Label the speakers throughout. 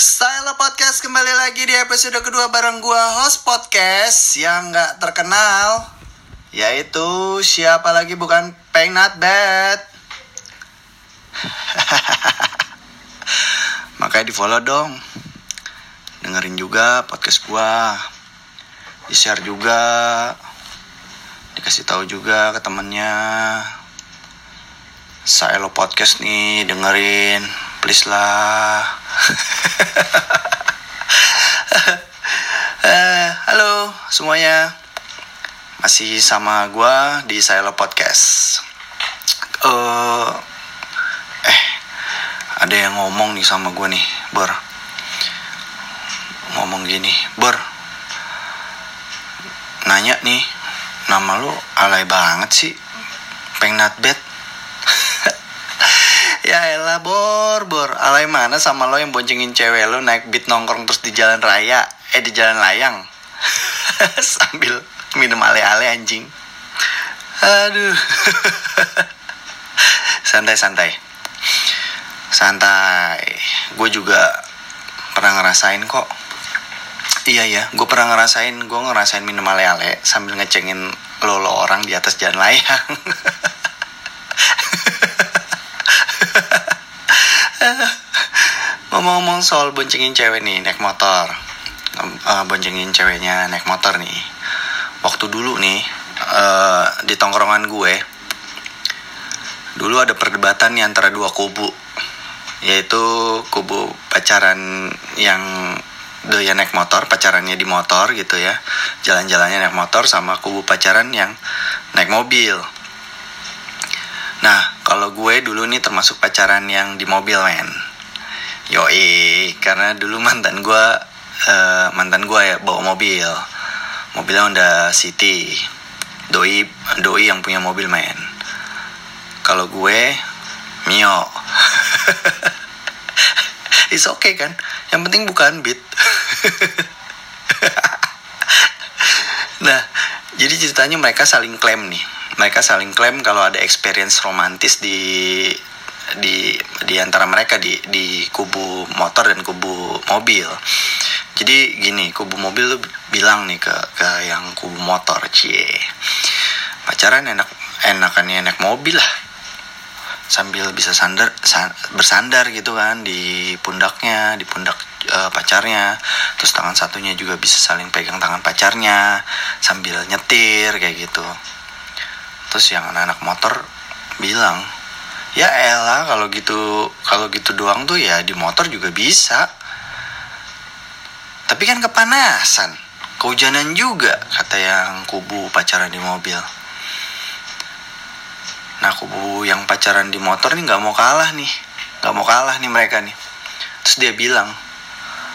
Speaker 1: Style Podcast kembali lagi di episode kedua bareng gua host podcast yang nggak terkenal Yaitu siapa lagi bukan Peng Not Bad. Makanya di follow dong. Dengerin juga podcast gua. Di share juga. Dikasih tahu juga ke temennya. Saya lo podcast nih dengerin. Please lah Eh, halo semuanya masih sama gua di Silo Podcast. Eh, eh, ada yang ngomong nih sama gua nih, Bor. Ngomong gini, Bor. Nanya nih, nama lu alay banget sih. Peng not. Ya elah bor bor. Alay mana sama lo yang boncengin cewek lo naik beat nongkrong terus di jalan raya? Eh di jalan layang. Sambil minum ale-ale anjing. Aduh. Santai-santai. Santai. Gue juga pernah ngerasain kok. Iya ya, gue pernah ngerasain, gue ngerasain minum ale-ale sambil ngecengin lo, lo orang di atas jalan layang. Ngomong-ngomong soal boncengin cewek nih naik motor. Uh, Boncengin ceweknya naik motor nih. Waktu dulu nih uh, Di tongkrongan gue Dulu ada perdebatan nih antara dua kubu Yaitu kubu pacaran yang doyan naik motor Pacarannya di motor gitu ya. Jalan-jalannya naik motor sama kubu pacaran yang naik mobil. Nah, kalau gue dulu nih termasuk pacaran yang di mobil, men. Yoi, karena dulu mantan gue, uh, mantan gue ya bawa mobil. Mobilnya Honda City. Doi, doi yang punya mobil, men. Kalau gue, Mio. It's okay kan? Yang penting bukan beat. nah, jadi ceritanya mereka saling klaim nih mereka saling klaim kalau ada experience romantis di di di antara mereka di di kubu motor dan kubu mobil. Jadi gini, kubu mobil tuh bilang nih ke ke yang kubu motor, cie. Pacaran enak enakannya enak mobil lah. Sambil bisa sandar san, bersandar gitu kan di pundaknya, di pundak uh, pacarnya. Terus tangan satunya juga bisa saling pegang tangan pacarnya sambil nyetir kayak gitu terus yang anak-anak motor bilang ya elah kalau gitu kalau gitu doang tuh ya di motor juga bisa. Tapi kan kepanasan kehujanan juga kata yang kubu pacaran di mobil. Nah kubu yang pacaran di motor nih nggak mau kalah nih nggak mau kalah nih mereka nih. Terus dia bilang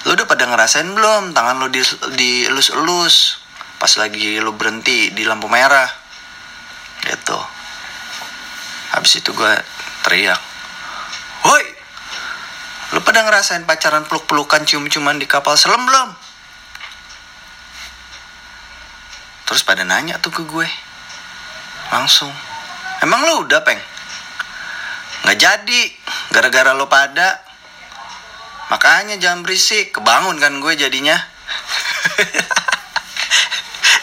Speaker 1: lu udah pada ngerasain belum tangan di dielus-elus? Pas lagi lu berhenti di lampu merah. Gitu. Habis itu gue teriak. Woi lu pada ngerasain pacaran peluk-pelukan cium-ciuman di kapal selam belum? Terus pada nanya tuh ke gue langsung emang lu udah peng? Nggak jadi gara-gara lu pada. Makanya jangan berisik kebangun kan gue jadinya.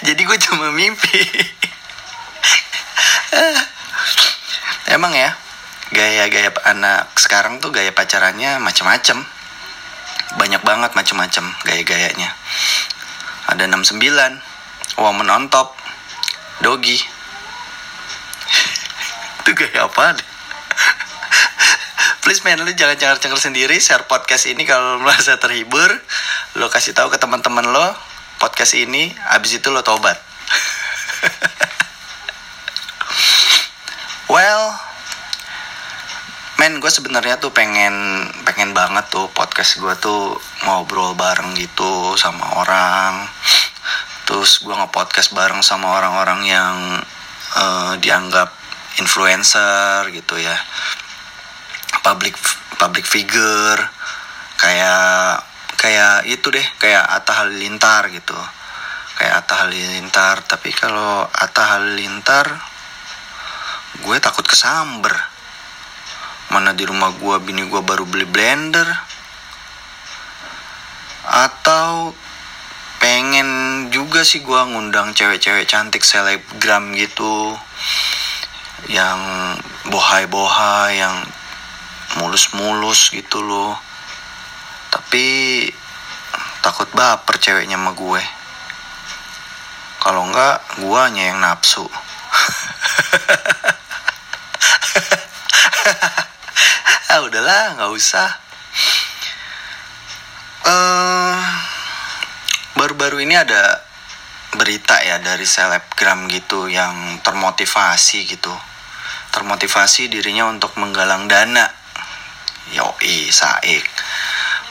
Speaker 1: Jadi gue cuma mimpi. Emang ya, gaya-gaya anak sekarang tuh gaya pacarannya macem-macem. Banyak banget macem-macem gaya-gayanya. Ada 69, woman on top, doggy. Itu gaya apa? Please man, lu jangan cengar-cengar sendiri share podcast ini kalau merasa terhibur. Lo kasih tahu ke teman-teman lo podcast ini, abis itu lo tobat. Well, men gue sebenarnya tuh pengen pengen banget tuh podcast gue tuh ngobrol bareng gitu sama orang. Terus gue nge-podcast bareng sama orang-orang yang uh, dianggap influencer gitu ya. Public public figure kayak kayak itu deh, kayak Atta Halilintar gitu. Kayak Atta Halilintar, tapi kalau Atta Halilintar gue takut kesamber mana di rumah gue bini gue baru beli blender. Atau pengen juga sih gue ngundang cewek-cewek cantik selebgram gitu. Yang bohai-bohai yang mulus-mulus gitu loh. Tapi takut baper ceweknya sama gue. Kalau enggak guanya yang nafsu ah udahlah nggak usah. Uh, baru-baru ini ada berita ya dari selebgram gitu yang termotivasi gitu. Termotivasi dirinya untuk menggalang dana. Yoi saik.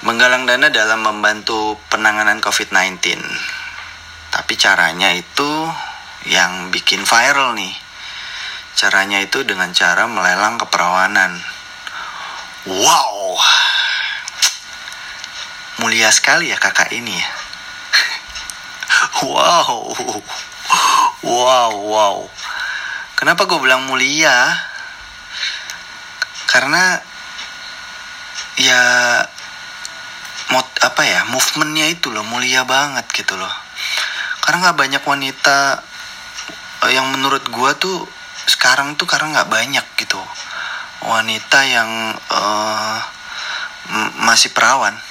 Speaker 1: Menggalang dana dalam membantu penanganan COVID-19 tapi caranya itu yang bikin viral nih. Caranya itu dengan cara melelang keperawanan wow. Mulia sekali ya kakak ini. Ya wow. Wow wow. Kenapa gue bilang mulia? Karena ya mot apa ya movementnya itu loh mulia banget gitu loh. Karena nggak banyak wanita eh, yang menurut gue tuh sekarang tuh karena nggak banyak gitu wanita yang uh, masih perawan.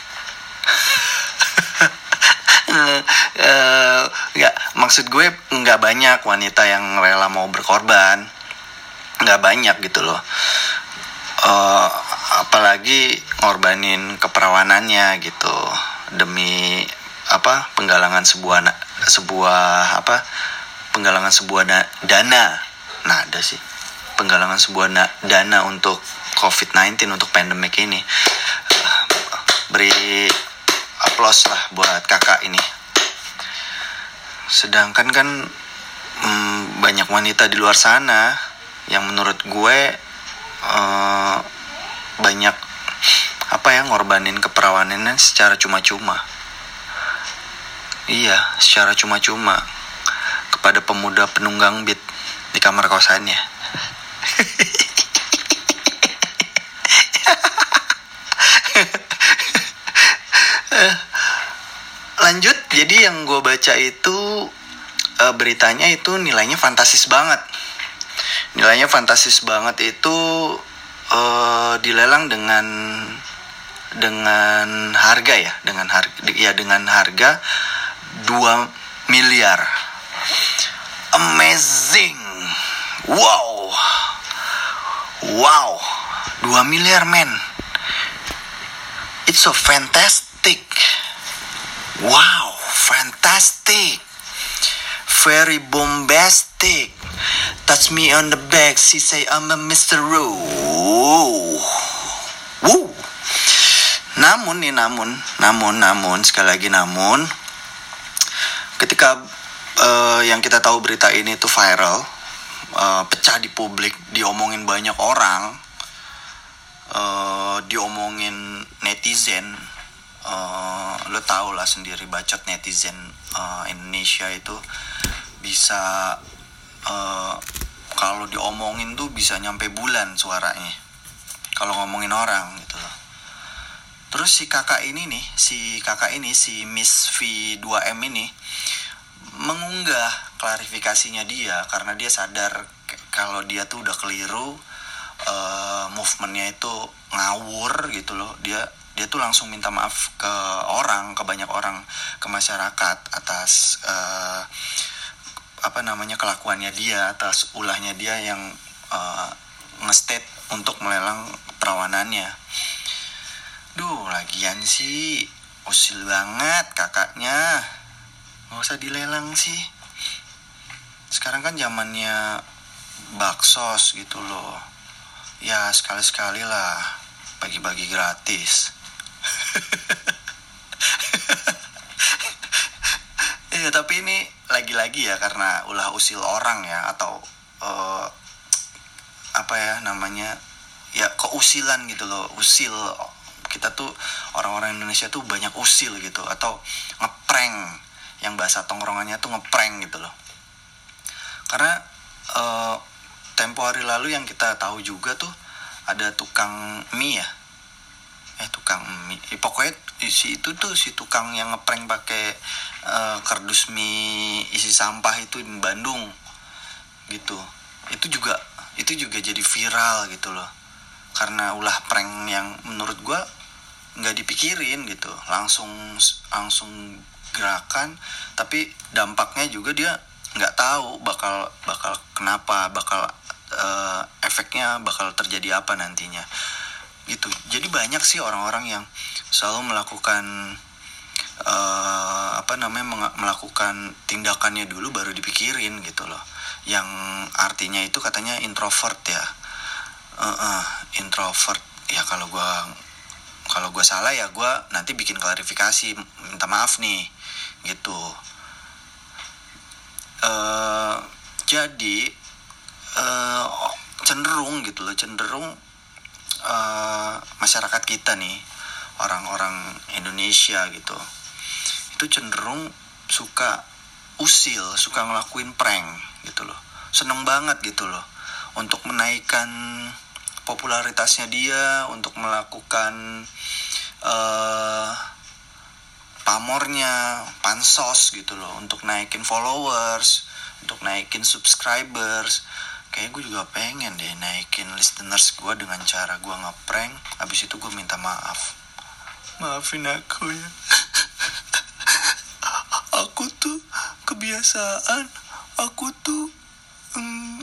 Speaker 1: Uh, nggak maksud gue nggak banyak wanita yang rela mau berkorban. Nggak banyak gitu loh. Uh, apalagi ngorbanin keperawanannya gitu. Demi apa penggalangan sebuah sebuah apa penggalangan sebuah dana. Nah ada sih penggalangan sebuah dana untuk COVID-19 untuk pandemik ini. Beri aplaus lah buat kakak ini. Sedangkan kan hmm, banyak wanita di luar sana yang menurut gue uh, banyak apa ya ngorbanin keperawanannya secara cuma-cuma. Iya secara cuma-cuma kepada pemuda penunggang beat di kamar kosannya lanjut jadi yang gue baca itu uh, beritanya itu nilainya fantastis banget. Nilainya fantastis banget itu uh, dilelang dengan dengan harga ya dengan harga ya dengan harga 2 miliar. Amazing. Wow wow 2 miliar men. It's so fantastic. Wow fantastic. Very bombastic. Touch me on the back she say I'm a Mr. Roo Woo. Namun nih namun, namun, namun sekali lagi namun, ketika uh, yang kita tahu berita ini itu viral, uh, pecah di publik, diomongin banyak orang, uh, diomongin netizen, uh, lo tau lah sendiri bacot netizen uh, Indonesia itu bisa uh, kalau diomongin tuh bisa nyampe bulan suaranya kalau ngomongin orang gitu loh. Terus si kakak ini nih si kakak ini si Miss V2M ini mengunggah klarifikasinya dia karena dia sadar kalau dia tuh udah keliru uh, movementnya itu ngawur gitu loh. Dia dia tuh langsung minta maaf ke orang ke banyak orang ke masyarakat atas uh, apa namanya kelakuannya dia atas ulahnya dia yang uh, ngestate untuk melelang perawanannya. Duh lagian sih usil banget kakaknya nggak usah dilelang sih. Sekarang kan zamannya baksos gitu loh. Ya sekali sekali lah. Bagi-bagi gratis. Iya tapi ini lagi-lagi ya karena ulah usil orang ya atau uh, apa ya namanya ya keusilan gitu loh. Usil kita tuh orang-orang Indonesia tuh banyak usil gitu atau ngeprank yang bahasa tongkrongannya tuh ngeprank gitu loh. Karena uh, tempo hari lalu yang kita tahu juga tuh ada tukang mie ya. Eh tukang mie. Eh, pokoknya si itu tuh si tukang yang ngeprank pakai uh, kardus mie isi sampah itu di Bandung gitu. Itu juga itu juga jadi viral gitu loh. Karena ulah prank yang menurut gue nggak dipikirin gitu. Langsung langsung gerakan tapi dampaknya juga dia nggak tahu bakal bakal kenapa bakal uh, efeknya bakal terjadi apa nantinya. Gitu. Jadi banyak sih orang-orang yang selalu melakukan uh, apa namanya melakukan tindakannya dulu baru dipikirin gitu loh. Yang artinya itu katanya introvert ya. Uh, uh, introvert. Ya kalau gue kalau gue salah ya gue nanti bikin klarifikasi minta maaf nih gitu. Uh, jadi uh, cenderung gitu loh cenderung uh, masyarakat kita nih orang-orang Indonesia gitu itu cenderung suka usil suka ngelakuin prank gitu loh. Seneng banget gitu loh untuk menaikkan popularitasnya dia untuk melakukan uh, pamornya pansos gitu loh untuk naikin followers untuk naikin subscribers. Kayak gue juga pengen deh naikin listeners gue dengan cara gue ngeprank habis itu gue minta maaf. Maafin aku ya. Aku tuh kebiasaan aku tuh hmm,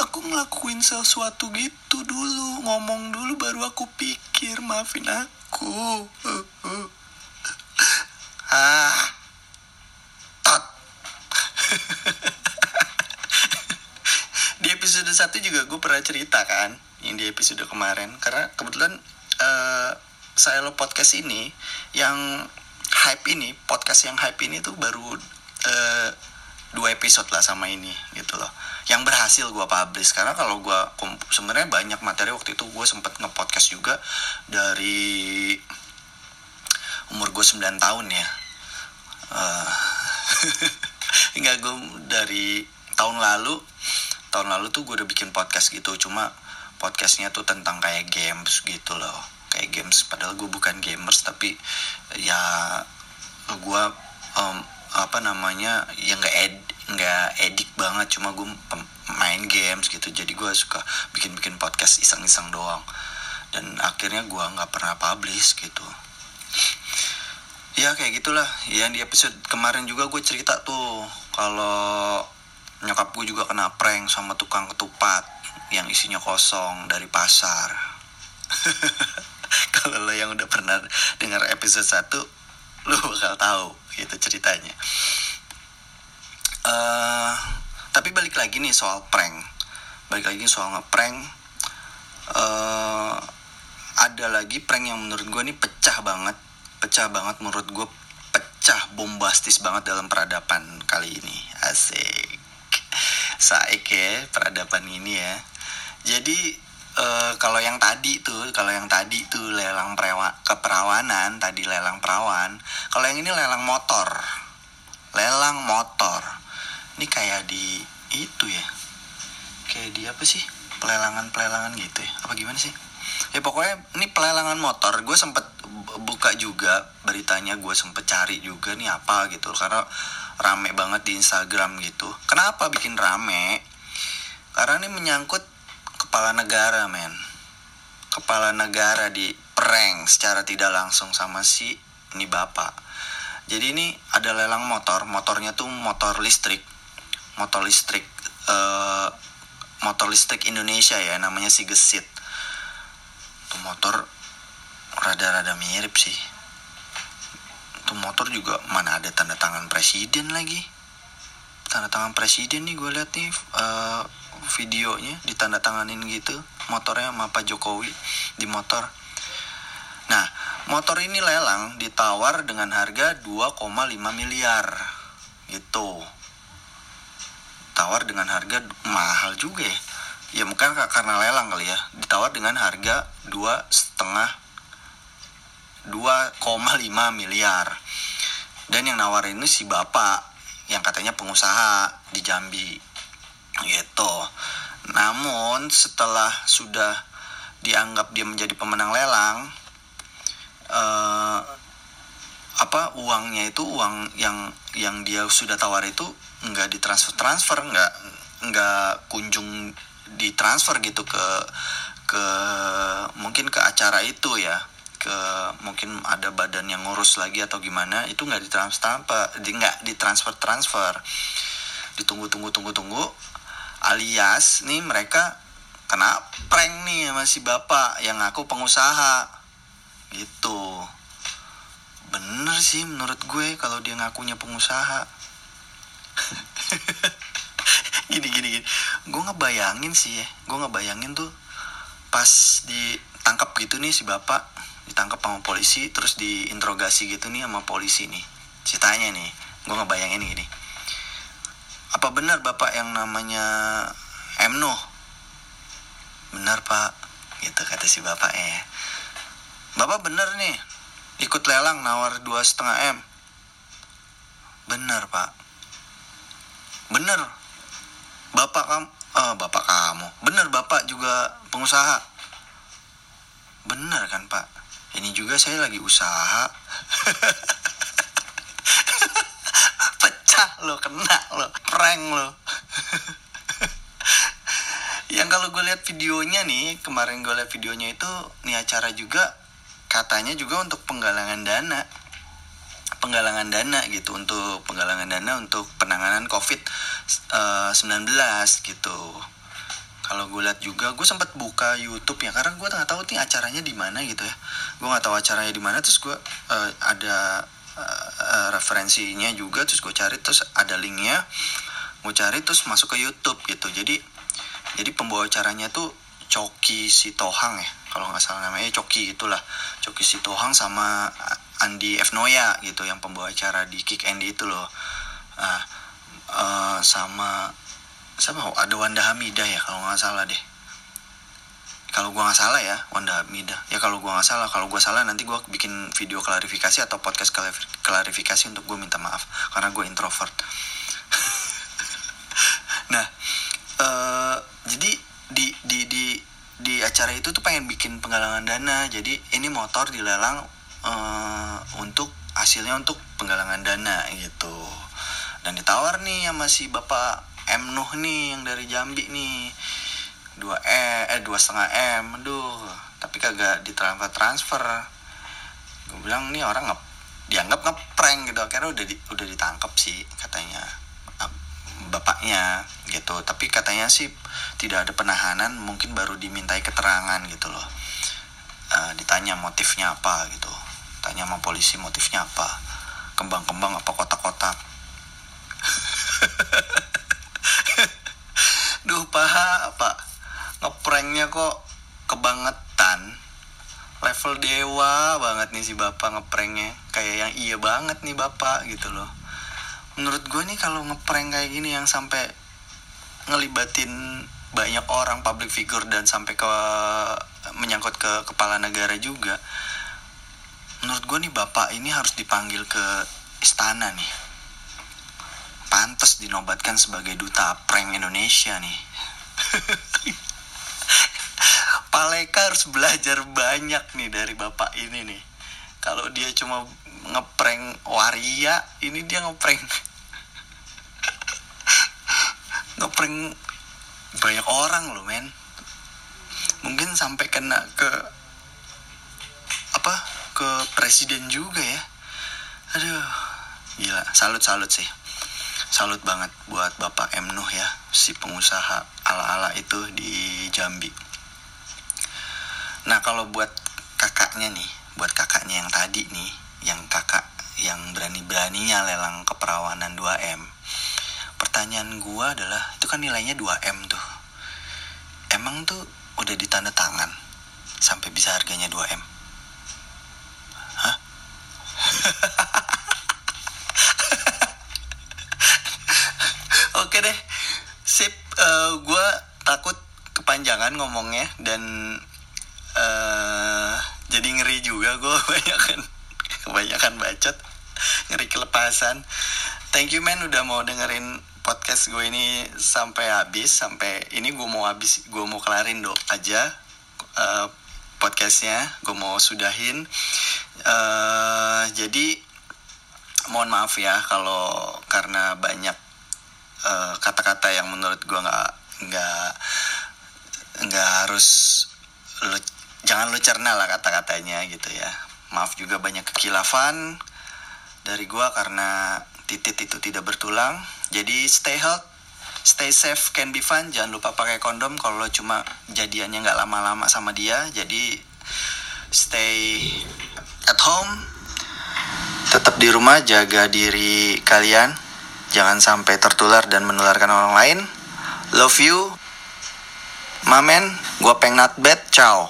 Speaker 1: aku ngelakuin sesuatu gitu dulu ngomong dulu baru aku pikir maafin aku ah. Tot. Di episode satu juga gue pernah cerita kan yang di episode kemarin. Karena kebetulan uh, saya lo podcast ini yang hype ini podcast yang hype ini tuh baru uh, dua episode lah sama ini gitu loh. Yang berhasil gue publish. Karena kalau gue sebenarnya banyak materi waktu itu gue sempet ngepodcast juga dari umur gue 9 tahun ya uh, enggak gue dari tahun lalu tahun lalu tuh gue udah bikin podcast gitu cuma podcastnya tuh tentang kayak games gitu loh. Kayak games padahal gue bukan gamers tapi ya gue um, apa namanya ya nggak ed nggak edik banget cuma gue main games gitu. Jadi gue suka bikin bikin podcast iseng-iseng doang. Dan akhirnya gue nggak pernah publish gitu ya kayak gitulah. Ya di episode kemarin juga gue cerita tuh kalau nyokap gue juga kena prank sama tukang ketupat yang isinya kosong dari pasar. Kalau lo yang udah pernah dengar episode 1 lo bakal tahu gitu ceritanya. Uh, tapi balik lagi nih soal prank. Balik lagi soal ngeprank. Uh, ada lagi prank yang menurut gue nih pecah banget pecah banget menurut gue pecah bombastis banget dalam peradaban kali ini. Asik. Saik ya peradaban ini ya. Jadi uh, kalau yang tadi tuh kalau yang tadi tuh lelang prewa keperawanan tadi lelang perawan kalau yang ini lelang motor. Lelang motor. Ini kayak di itu ya. Kayak di apa sih? Pelelangan pelelangan gitu ya. Apa gimana sih? Ya pokoknya ini pelelangan motor. Gue sempet buka juga beritanya gue sempet cari juga nih apa gitu karena rame banget di Instagram gitu. Kenapa bikin rame? Karena ini menyangkut kepala negara, men. Kepala negara di prank secara tidak langsung sama si ini bapak. Jadi ini ada lelang motor, motornya tuh motor listrik, motor listrik, uh, motor listrik Indonesia ya, namanya si Gesit. Tuh motor rada-rada mirip sih. Tuh motor juga mana ada tanda tangan presiden lagi. Tanda tangan presiden nih gue liat nih uh, videonya ditanda tanganin gitu motornya sama Pak Jokowi di motor. Nah motor ini lelang ditawar dengan harga 2,5 miliar. Gitu. Tawar dengan harga mahal juga ya. Ya mungkin karena lelang kali ya. Ditawar dengan harga dua setengah 2,5 miliar. Dan yang nawarin ini si bapak yang katanya pengusaha di Jambi. Gitu. Namun setelah sudah dianggap dia menjadi pemenang lelang uh, apa uangnya itu uang yang yang dia sudah tawar itu nggak ditransfer transfer nggak nggak kunjung ditransfer gitu ke ke mungkin ke acara itu ya ke mungkin ada badan yang ngurus lagi atau gimana itu nggak ditransfer nggak ditransfer transfer. Ditunggu tunggu tunggu tunggu alias nih mereka kena prank nih sama si bapak yang aku pengusaha. Gitu. Bener sih menurut gue kalau dia ngakunya pengusaha. Gini gini gini. Gue ngebayangin sih ya gue ngebayangin tuh pas ditangkap gitu nih si bapak ditangkap sama polisi terus diinterogasi gitu nih sama polisi nih. Ceritanya nih gue ngebayangin gini. Apa benar bapak yang namanya Emno benar pak. Gitu kata si bapak ya bapak bener nih ikut lelang nawar dua setengah m. Bener pak. Bener bapak kamu oh, bapak kamu. Bener bapak juga pengusaha. Bener kan pak ini juga saya lagi usaha. Pecah lo kena lo prank lo. Yang kalau gue lihat videonya nih kemarin gue lihat videonya itu nih acara juga katanya juga untuk penggalangan dana. Penggalangan dana gitu untuk penggalangan dana untuk penanganan covid 19 gitu kalau gue lihat juga gue sempat buka YouTube ya karena gue nggak tahu nih acaranya di mana gitu ya. Gue nggak tahu acaranya di mana terus gue uh, ada uh, referensinya juga terus gue cari terus ada linknya. Gue cari terus masuk ke YouTube gitu. Jadi jadi pembawa acaranya tuh Coki Sitohang ya kalau nggak salah namanya. Coki itulah. Coki Sitohang sama Andi F. Noya gitu yang pembawa acara di Kick Andy itu loh. Nah, uh, sama sama ada Wanda Hamidah ya kalau nggak salah deh. Kalau gua nggak salah ya Wanda Hamidah. Ya kalau gua nggak salah kalau gua salah nanti gua bikin video klarifikasi atau podcast klarifikasi untuk gue minta maaf karena gue introvert. Nah uh, jadi di di di di acara itu tuh pengen bikin penggalangan dana. Jadi ini motor dilelang uh, untuk hasilnya untuk penggalangan dana gitu. Dan ditawar nih sama si bapak M Nuh nih yang dari Jambi nih. Dua e eh dua setengah m aduh. Tapi kagak ditransfer transfer. Gue bilang nih orang nge dianggap ngeprank gitu. Akhirnya udah di, udah ditangkap sih katanya bapaknya gitu. Tapi katanya sih tidak ada penahanan mungkin baru dimintai keterangan gitu loh. Uh, ditanya motifnya apa gitu. Tanya sama polisi motifnya apa. Kembang-kembang apa kotak-kotak paha apa? Ngepranknya kok kebangetan. Level dewa banget nih si bapak ngepranknya. Kayak yang iya banget nih bapak gitu loh. Menurut gue nih kalau ngeprank kayak gini yang sampai ngelibatin banyak orang public figure dan sampai ke menyangkut ke kepala negara juga menurut gue nih bapak ini harus dipanggil ke istana nih. Pantas dinobatkan sebagai duta prank Indonesia nih Paleka harus belajar banyak nih dari bapak ini nih. Kalau dia cuma ngeprank waria ini dia ngeprank. Ngeprank banyak orang loh men. Mungkin sampai kena ke apa ke presiden juga ya. Aduh gila. Salut salut sih. Salut banget buat bapak M ya si pengusaha ala ala itu di Jambi. Nah kalau buat kakaknya nih buat kakaknya yang tadi nih yang kakak yang berani-beraninya lelang keperawanan 2M pertanyaan gua adalah itu kan nilainya 2M tuh. Emang tuh udah ditanda tangan sampai bisa harganya 2M hah? Oke deh sip uh, gua takut kepanjangan ngomongnya dan uh, jadi ngeri juga gue kebanyakan kebanyakan bacot ngeri kelepasan. Thank you man udah mau dengerin podcast gue ini sampai habis sampai ini gue mau habis gue mau kelarin do aja uh, podcastnya gue mau sudahin. Uh, jadi mohon maaf ya kalau karena banyak eh, kata-kata uh, yang menurut gue nggak nggak nggak harus lu jangan lu cerna lah kata-katanya gitu ya. Maaf juga banyak kekilafan dari gue karena titit itu tidak bertulang. Jadi stay healthy stay safe can be fun. Jangan lupa pakai kondom kalau lo cuma jadiannya nggak lama-lama sama dia. Jadi stay at home tetap di rumah jaga diri kalian jangan sampai tertular dan menularkan orang lain. Love you. Mamen gua peng not bad ciao